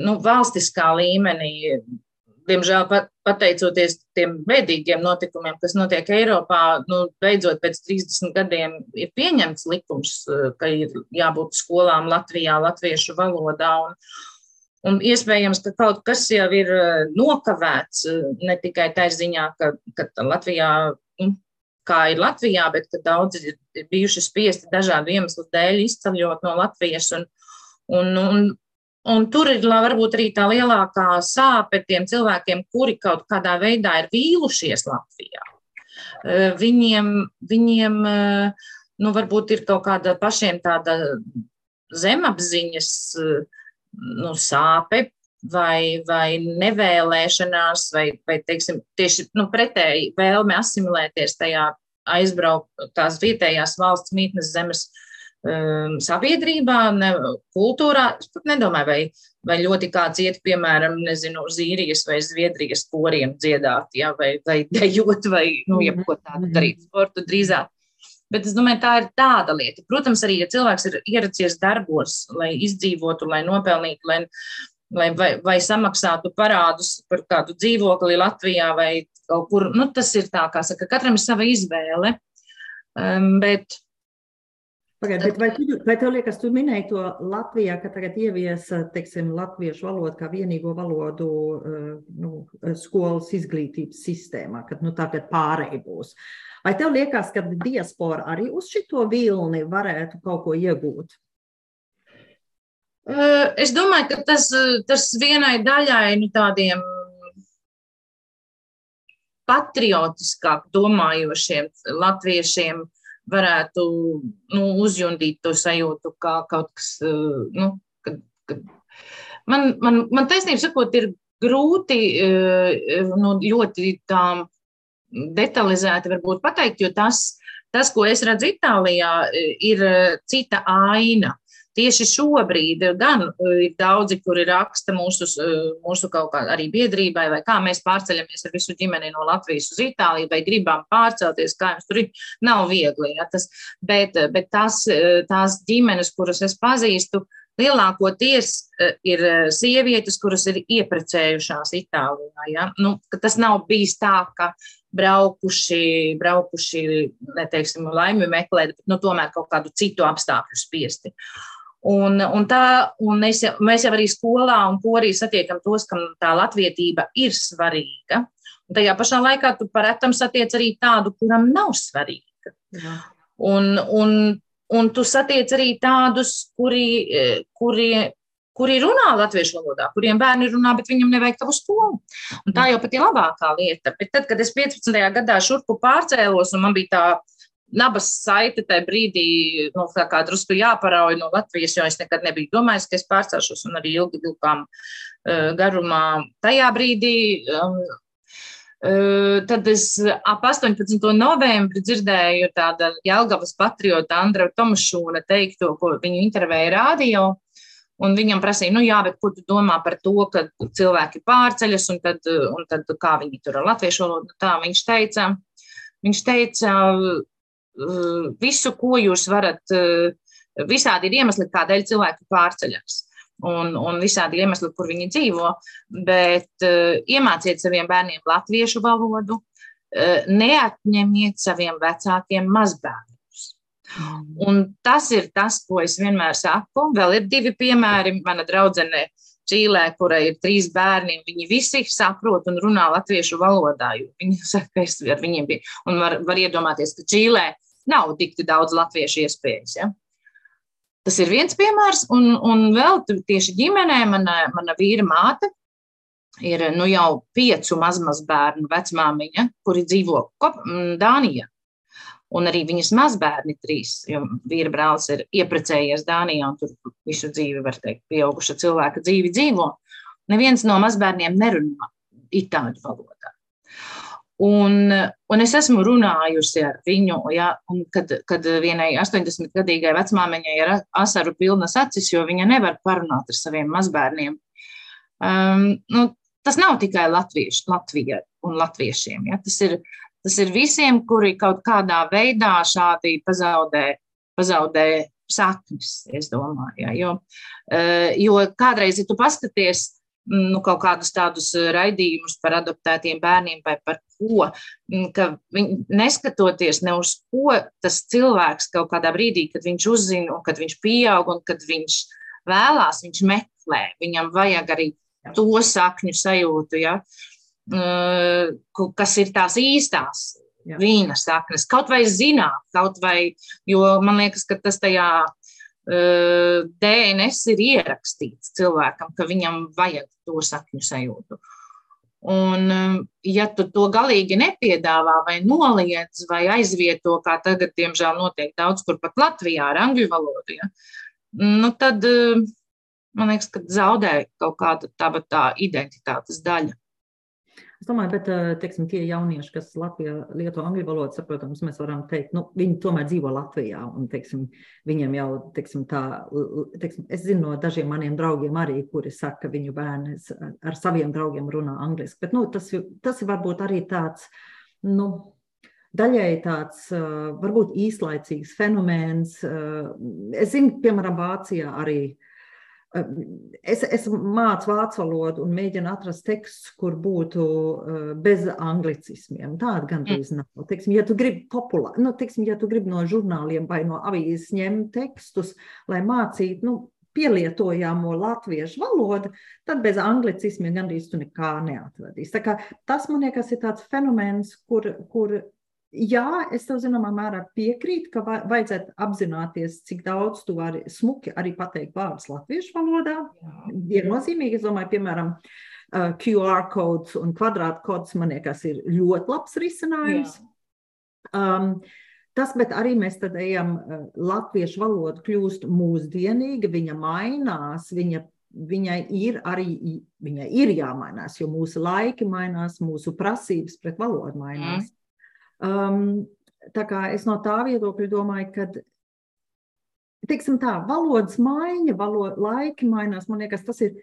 nu, valstiskā līmenī diemžēl pat, pateicoties tiem bēdīgiem notikumiem, kas notiek Eiropā, nu, beidzot pēc 30 gadiem ir pieņemts likums, eh, ka ir jābūt skolām Latvijā, latviešu valodā. Un, un iespējams, ka kaut kas jau ir eh, nokavēts eh, ne tikai tā ziņā, ka, ka Latvijā. Kā ir Latvijā, bet daudzi ir bijuši spiesti dažādu iemeslu dēļ izceļot no Latvijas. Un, un, un Un tur ir varbūt arī tā lielākā sāpe tiem cilvēkiem, kuri kaut kādā veidā ir vīlušies Latvijā. Viņiem, viņiem nu, varbūt ir kaut kāda pašiem tāda zemapziņas nu, sāpe vai, vai nevēlēšanās, vai, vai teiksim, tieši nu, pretēji vēlme asimilēties tajā aizbraukt tās vietējās valsts mītnes zemes uh, um, sabiedrībā, ne, kultūrā. Es pat nedomāju, vai, vai ļoti kāds iet, piemēram, nezinu, uz īrijas vai zviedrijas koriem dziedāt, ja, vai, vai dejot, vai nu, jebko tādu mhm. darīt sportu drīzāk. Bet es domāju, tā ir tāda lieta. Protams, arī, ja cilvēks ir ieracies darbos, lai izdzīvotu, lai nopelnītu, lai, lai vai, vai samaksātu parādus par kādu dzīvokli Latvijā vai kaut kur, nu, tas ir tā, kā saka, katram ir sava izvēle. Um, bet Pagaid, vai, tu, vai tev liekas, tu minēji to Latvijā, ka tagad ievies teiksim, latviešu valodu kā vienīgo valodu eh, nu, skolas izglītības sistēmā, kad nu, tagad pārēj būs. Vai tev liekas, ka diaspora arī uz šito vilni varētu kaut ko iegūt? Eh, es domāju, ka tas, tas vienai daļai nu, tādiem patriotiskāk domājošiem latviešiem varētu nu, uzjundīt to sajūtu, kā kaut kas, eh, nu, kad, kad man, man, man taisnība sakot, ir grūti eh, nu, ļoti tā detalizēti varbūt pateikt, jo tas, tas, ko es redzu Itālijā, ir cita aina. Tieši šobrīd gan eh, ir daudzi, kuri raksta mūsu, eh, mūsu kaut kā arī biedrībai, vai kā mēs pārceļamies ar visu ģimeni no Latvijas uz Itāliju, vai gribam pārcelties, kā jums tur ir. Nav viegli, ja, tas, bet, bet tās, eh, tās ģimenes, kuras es pazīstu, lielākoties ir sievietes, kuras ir ieprecējušās Itālijā. Ja? Nu, tas nav bijis tā, ka braukuši, braukuši neteiksim, laimi meklēt, bet nu, tomēr kaut kādu citu apstākļu spiesti. Uh, Un, un tā, un jau, mēs jau arī skolā un korī satiekam tos, kam tā latvietība ir svarīga. Un tajā pašā laikā tu paretam satiec arī tādu, kuram nav svarīga. Jā. Un, un, un tu satiec arī tādus, kuri, kuri, kuri runā latviešu valodā, kuriem bērni runā, bet viņam nevajag tavu skolu. Un tā jau pat ir labākā lieta. Bet tad, kad es 15. gadā šurpu pārcēlos, un man bija tā nabas saite tajā brīdī, nu, tā kā drusku jāparauj no Latvijas, jo es nekad nebiju domājis, ka es pārcelšos un arī ilgi vilkām uh, garumā tajā brīdī. Um, uh, tad es ap 18. novembri dzirdēju tādu Jelgavas patriota Andreju Tomašūna teikto, ko viņu intervēja rādio. Un viņam prasīja, nu, jā, bet ko tu domā par to, ka cilvēki pārceļas un tad, un tad kā viņi tur ar latviešu valodu? Tā viņš teica, viņš teica, Eh, visu, ko jūs varat, eh, visādi ir iemesli, kādēļ cilvēki pārceļas. Un, un visādi iemesli, kur viņi dzīvo, bet uh, iemāciet saviem bērniem latviešu valodu, uh, neatņemiet saviem vecākiem mazbērnus. Mm. Un tas ir tas, ko es vienmēr saku. Vēl ir divi piemēri. Mana draudzene Čīlē, kurai ir trīs bērni, viņi visi saprot un runā latviešu valodā. Viņi saka, ka es ar viņiem biju. Un var, var iedomāties, ka Čīlē nav tik daudz latviešu iespējas. Ja? Tas ir viens piemērs, un, un vēl tieši ģimenē mana, mana vīra māte ir nu, jau piecu mazmaz bērnu vecmāmiņa, kuri dzīvo Dānijā. Un arī viņas mazbērni trīs, jo vīra brālis ir ieprecējies Dānijā un tur visu dzīvi, var teikt, pieauguša cilvēka dzīvi dzīvo. Neviens no mazbērniem nerunā itāļu valodā. Un, un es esmu runājusi ar viņu, ja, kad, kad vienai 80-gadīgai vecmāmiņai ir asaru pilnas acis, jo viņa nevar parunāt ar saviem mazbērniem. Um, nu, tas nav tikai latvieši, Latvija un latviešiem. Ja, tas, ir, tas ir visiem, kuri kaut kādā veidā šādi pazaudē, pazaudē saknes, es domāju. Ja, jo, uh, jo kādreiz, ja tu paskaties, nu, kaut kādus tādus raidījumus par adoptētiem bērniem vai par ko, mm, ka viņi, neskatoties ne uz ko tas cilvēks kaut kādā brīdī, kad viņš uzzina un kad viņš pieaug un kad viņš vēlās, viņš meklē, viņam vajag arī to sakņu sajūtu, ja, eh, kas ir tās īstās Jā. vīna saknes, kaut vai zināt, kaut vai, jo man liekas, ka tas tajā DNS ir ierakstīts cilvēkam, ka viņam vajag to sakņu sajūtu. Un, ja tu to galīgi nepiedāvā, vai noliedz, vai aizvieto, kā tagad, diemžēl, notiek daudz kur pat Latvijā ar angļu valodu, ja, nu tad man liekas, ka zaudē kaut kāda tā, tā identitātes daļa. Es domāju, bet eh, teiksim, tie jaunieši, kas Latvijā lieto angļu valodu, saprotams, mēs varam teikt, nu, viņi tomēr dzīvo Latvijā. Un, teiksim, viņiem jau, teiksim, tā, teiksim, es zinu no dažiem maniem draugiem arī, kuri saka, ka viņu bērni ar saviem draugiem runā angliski. Bet nu, tas, tas ir varbūt arī tāds, nu, daļai tāds varbūt īslaicīgs fenomens. Es zinu, piemēram, Vācijā arī Es, es mācu vācu valodu un mēģinu atrast tekstus, kur būtu uh, bez anglicismiem. Tāda gandrīz mm. nav. Teiksim, ja tu gribi populāri, nu, teiksim, ja tu gribi no žurnāliem vai no avīzes ņemt tekstus, lai mācītu, nu, pielietojamo latviešu valodu, tad bez anglicismiem gandrīz tu nekā neatradīsi. Tas, man liekas, ir tāds fenomens, kur, kur Jā, es tev zināmā mērā piekrītu, ka vajadzētu apzināties, cik daudz tu vari smuki arī pateikt vārdus latviešu valodā. Viennozīmīgi, es domāju, piemēram, QR kods un kvadrātkods man liekas ir ļoti labs risinājums. Um, tas, bet arī mēs tad ejam, latviešu valoda kļūst mūsdienīga, viņa mainās, viņa viņai ir arī viņai ir jāmainās, jo mūsu laiki mainās, mūsu prasības pret valodu mainās. Um, tā kā es no tā viedokļa domāju, ka teiksim tā, valodas maiņa, valoda, laiki mainās. Man liekas, tas ir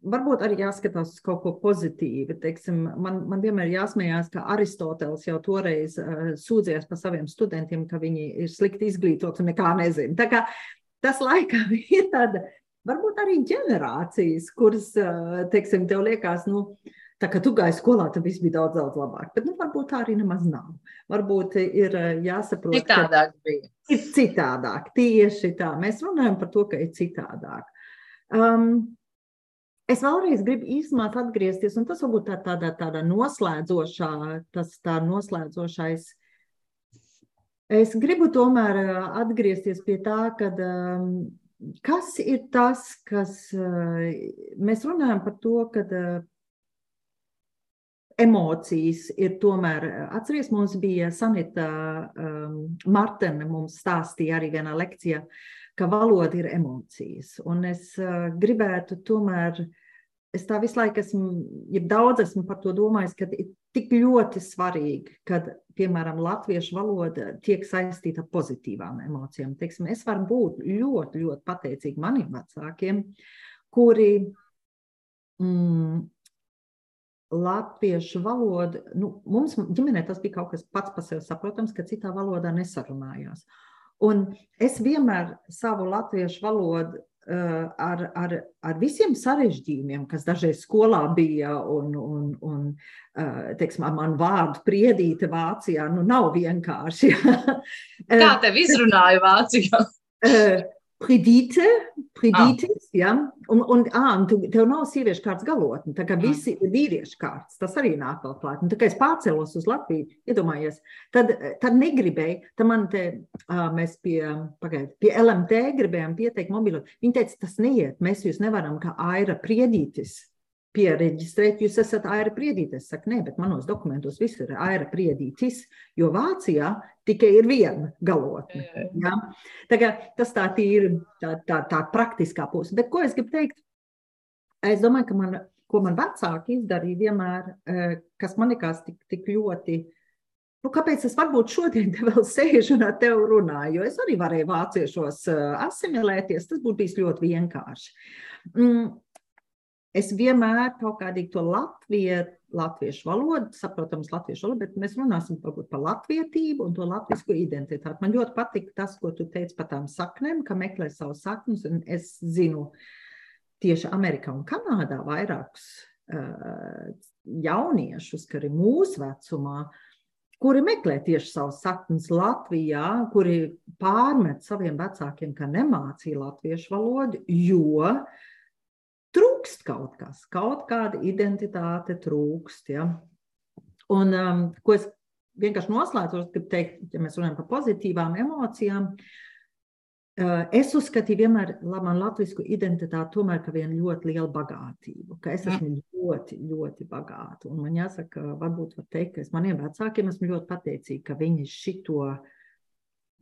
varbūt arī jāskatās uz kaut ko pozitīvu. Teiksim, man, man vienmēr jāsmējās, ka Aristoteles jau toreiz uh, sūdzējās par saviem studentiem, ka viņi ir slikti izglītoti un nekā nezina. Tā kā tas laikam ir tāda, varbūt arī ģenerācijas, kuras, uh, teiksim, tev liekas, nu, uh, Tā kā tu gāji skolā, tad viss bija daudz, daudz labāk. Bet nu, varbūt tā arī nemaz nav. Varbūt ir eh, jāsaprot, citādāk bija. Ir citādāk. Tieši tā. Mēs runājam par to, ka ir citādāk. Um, es vēlreiz gribu īsumā atgriezties, un tas varbūt tā, tādā, tādā noslēdzošā, tas tā noslēdzošais. Es gribu tomēr eh, atgriezties pie tā, ka um, kas ir tas, kas uh, mēs runājam par to, ka uh, emocijas ir tomēr, atcerieties, mums bija Sanita um, Martene mums stāstīja arī vienā lekcijā, ka valoda ir emocijas. Un es uh, gribētu tomēr, es tā visu laiku esmu, ja daudz esmu par to domājis, ka ir tik ļoti svarīgi, kad, piemēram, latviešu valoda tiek saistīta ar pozitīvām emocijām. Teiksim, es varu būt ļoti, ļoti pateicīga maniem vecākiem, kuri mm, latviešu valoda, nu, mums ģimenē tas bija kaut kas pats par sevi saprotams, ka citā valodā nesarunājās. Un es vienmēr savu latviešu valodu uh, ar, ar, ar visiem sarežģījumiem, kas dažreiz skolā bija, un, un, un uh, teiksim, ar manu vārdu priedīte Vācijā, nu nav vienkārši. Kā tev izrunāja Vācijā? Pridīte, pridītis, ah. ja? un, un, ah, un tu, tev nav sieviešu kārtas galotne, tā kā mm. visi ir vīriešu kārtas, tas arī nāk vēl klāt. Un tā kā es pārcēlos uz Latviju, iedomājies, tad, tad negribēju, tad man te, mēs pie, pagaid, pie LMT gribējām pieteikt mobilo, viņi teica, tas neiet, mēs jūs nevaram kā aira priedītis pieregistrēt, jūs esat aira priedītis. Es saku, nē, bet manos dokumentos viss ir aira priedītis, jo Vācijā tikai ir viena galotne. Ja? Tā tas tā ir tā, tā, tā praktiskā puse. Bet ko es gribu teikt? Es domāju, ka man, ko man vecāki izdarīja vienmēr, eh, kas man likās tik, tik ļoti. Nu, kāpēc es varbūt šodien te vēl sēžu un ar tevi runāju? Jo es arī varēju vāciešos eh, asimilēties. Tas būtu bijis ļoti vienkārši. Es vienmēr kaut kādīgi to Latviju, latviešu valodu, saprotams, latviešu valodu, bet mēs runāsim par latvietību un to latviešu identitāti. Man ļoti patīk tas, ko tu teici par tām saknēm, ka meklē savus saknes, un es zinu tieši Amerikā un Kanādā vairākus uh, jauniešus, kas ir mūsu vecumā, kuri meklē tieši savus saknes Latvijā, kuri pārmet saviem vecākiem, ka nemācīja latviešu valodu, jo uh, trūkst kaut kas, kaut kāda identitāte trūkst. Ja? Un um, ko es vienkārši noslēdzu, gribu teikt, ja mēs runājam par pozitīvām emocijām, uh, es uzskatīju vienmēr man latvisku identitāti tomēr kā vienu ļoti lielu bagātību, ka es esmu mm. ļoti, ļoti bagāta. Un man jāsaka, varbūt var teikt, ka es maniem vecākiem esmu ļoti pateicīga, ka viņi šito uh,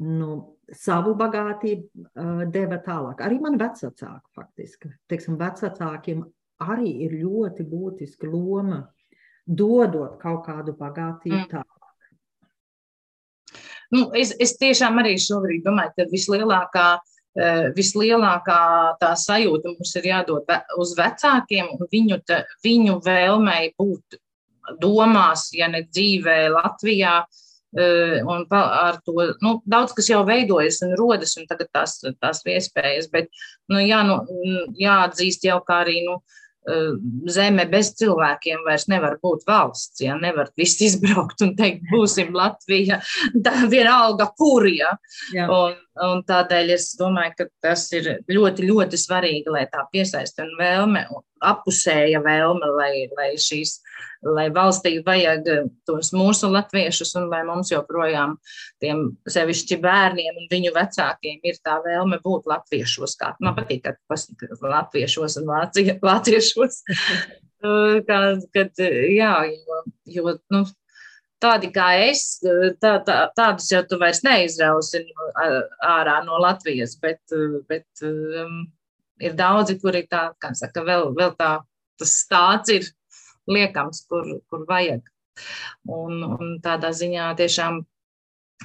nu, savu bagātību uh, deva tālāk. Arī man vecāki faktiski. Teiksim, vecākiem arī ir ļoti būtiska loma dodot kaut kādu bagātību mm. tālāk. Nu, es, es tiešām arī šobrīd domāju, ka vislielākā, vislielākā tā sajūta mums ir jādod uz vecākiem un viņu, viņu vēlmei būt domās, ja ne dzīvē Latvijā, uh, Un ar to nu, daudz kas jau veidojas un rodas, un tagad tās, tās iespējas. Bet nu, jā, nu, jāatzīst jau, kā arī nu, zeme bez cilvēkiem vairs nevar būt valsts. Ja? Nevar viss izbraukt un teikt, būsim Latvija. Tā vienalga, kur. Ja? Un, un tādēļ es domāju, ka tas ir ļoti, ļoti svarīgi, lai tā piesaista un vēlme, apusēja vēlme, lai, lai šīs lai valstī vajag eh, tos mūsu latviešus, un lai mums joprojām tiem sevišķi bērniem un viņu vecākiem ir tā vēlme būt latviešos. Kā man patīk, ka pasaka latviešos un vācie, vāciešos. Kā, kad, jā, jo, jo nu, tādi kā es, tā, tā, tādus jau tu vairs neizrausi ārā no Latvijas, bet, bet um, ir daudzi, kuri tā, kā saka, vēl, vēl tā, tas stāsts ir liekams, kur, kur vajag. Un, un tādā ziņā tiešām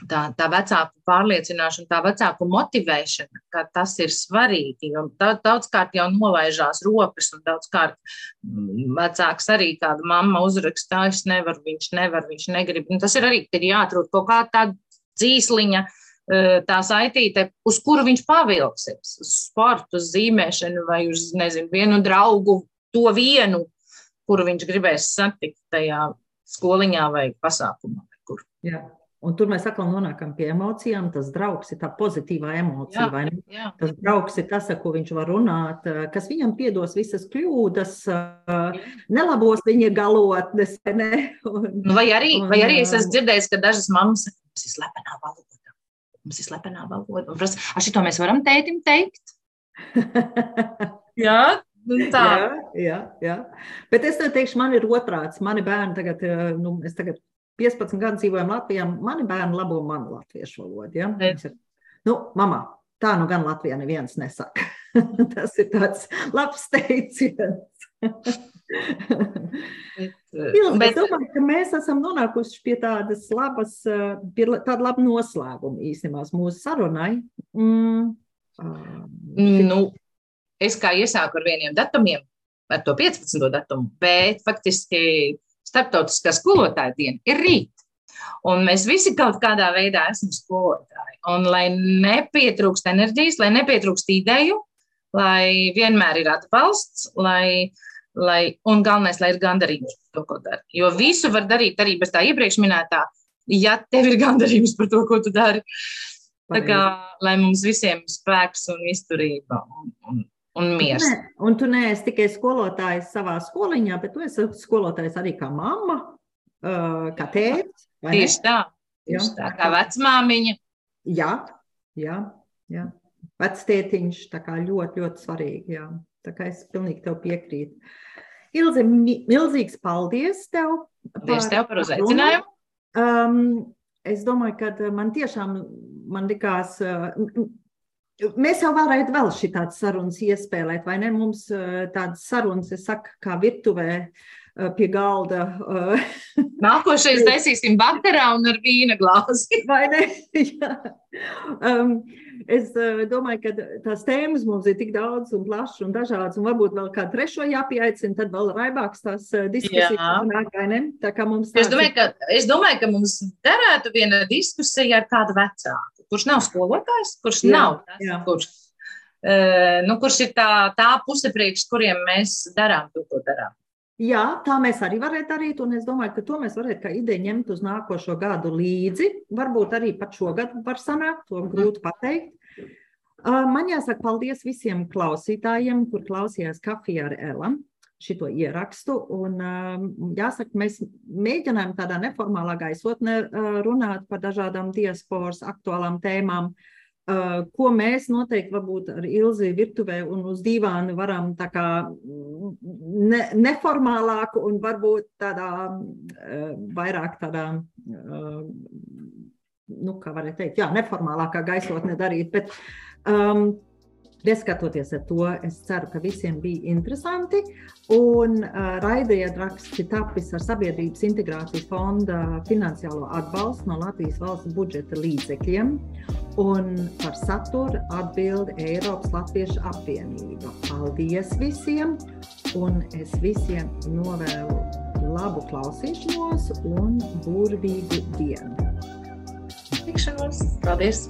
tā, tā vecāku pārliecināšana, tā vecāku motivēšana, ka tas ir svarīgi. Daudzkārt jau nolaižās rokas, un daudzkārt mm, vecāks arī kāda mamma uzrakstā, es nevaru, viņš nevar, viņš negrib. Un tas ir arī, kad jāatrod kaut kā tāda dzīsliņa. E, tā saitīte, uz kuru viņš pavilksies, uz sportu, uz zīmēšanu vai uz, nezinu, vienu draugu, to vienu, kuru viņš gribēs satikt tajā skoliņā vai pasākumā. Vai jā. Un tur mēs atkal nonākam pie emocijām. Tas draugs ir tā pozitīvā emocija. Jā, jā. Tas draugs ir tas, ar ko viņš var runāt, kas viņam piedos visas kļūdas, jā. nelabos viņa galotnes. Ne? Un, nu, vai, arī, un, vai arī es esmu dzirdējis, ka dažas mammas mums ir slepenā valoda. Mums ir slepenā valoda. Un prasa, ar šito mēs varam tētim teikt? jā, Nu, tā. Jā, jā, jā. Bet es teikšu, man ir otrāds. Mani bērni tagad, eh, nu, es tagad 15 gadus dzīvojam Latvijā, mani bērni labo manu latviešu valodu. Ja? Viņš ir, nu, mamā, tā nu gan Latvijā neviens nesaka. Tas ir tāds labs teiciens. bet, Ilgi, bet... Es domāju, ka mēs esam nonākuši pie tādas labas, pie tāda laba noslēguma īstenībā mūsu sarunai. Mm. Mm, nu, es kā iesāku ar vieniem datumiem, ar to 15. datumu, bet faktiski Startautiskā skolotāja diena ir rīt. Un mēs visi kaut kādā veidā esam skolotāji. Un lai nepietrūkst enerģijas, lai nepietrūkst ideju, lai vienmēr ir atbalsts, lai, lai, un galvenais, lai ir gandarījums par to, ko dari. Jo visu var darīt arī bez tā iepriekš minētā, ja tev ir gandarījums par to, ko tu dari. Tā kā, lai mums visiem ir spēks un izturība un, un, un miers. Ne, un tu neesi tikai skolotājs savā skoliņā, bet tu esi skolotājs arī kā mamma, kā tēvs. Tieši tā, tieši jā. tā kā vecmāmiņa. Jā, jā, jā. Vectētiņš, ļoti, ļoti svarīgi, jā. Tā kā es pilnīgi tev piekrītu. Ilze, milzīgs paldies tev. Paldies tev par uzaicinājumu. Um, es domāju, ka man tiešām man likās, uh, Mēs jau varētu vēl šādas sarunas iespēlēt, vai ne? Mums eh, tādas sarunas, es saku, kā virtuvē eh, pie galda. Eh, Nākošais taisīsim baterā un ar vīna glāzi. Vai ne? um, es domāju, ka tās tēmas mums ir tik daudz un plašas un dažādas, un varbūt vēl kā trešo jāpieaicina, tad vēl raibāks tās diskusijas. Nāk, Tā kā mums tāds... es, domāju, ka, es domāju, ka mums derētu viena diskusija ar kādu vecāku kurš nav skolotājs, kurš jā, nav tas, jā. kurš, uh, nu, kurš ir tā, tā puse priekš, kuriem mēs darām to, ko darām. Jā, tā mēs arī varētu darīt, un es domāju, ka to mēs varētu kā ideju ņemt uz nākošo gadu līdzi. Varbūt arī pat šogad var sanākt, to grūti pateikt. Man jāsaka paldies visiem klausītājiem, kur klausījās kafijā ar Elam šito ierakstu. Un, jāsaka, mēs mēģinājām tādā neformālā gaisotnē runāt par dažādām diasporas aktuālām tēmām, ko mēs noteikti varbūt ar Ilzi virtuvē un uz dīvānu varam tā kā ne, neformālāk un varbūt tādā vairāk tādā, nu, kā varētu teikt, jā, neformālākā gaisotnē darīt. Bet, um, Neskatoties ar to, es ceru, ka visiem bija interesanti. Un uh, raidījuma raksts tapis ar Sabiedrības integrācijas fonda finansiālo atbalstu no Latvijas valsts budžeta līdzekļiem. Un par saturu atbild Eiropas Latviešu apvienība. Paldies visiem! Un es visiem novēlu labu klausīšanos un burvīgu dienu. Tikšanos! Paldies!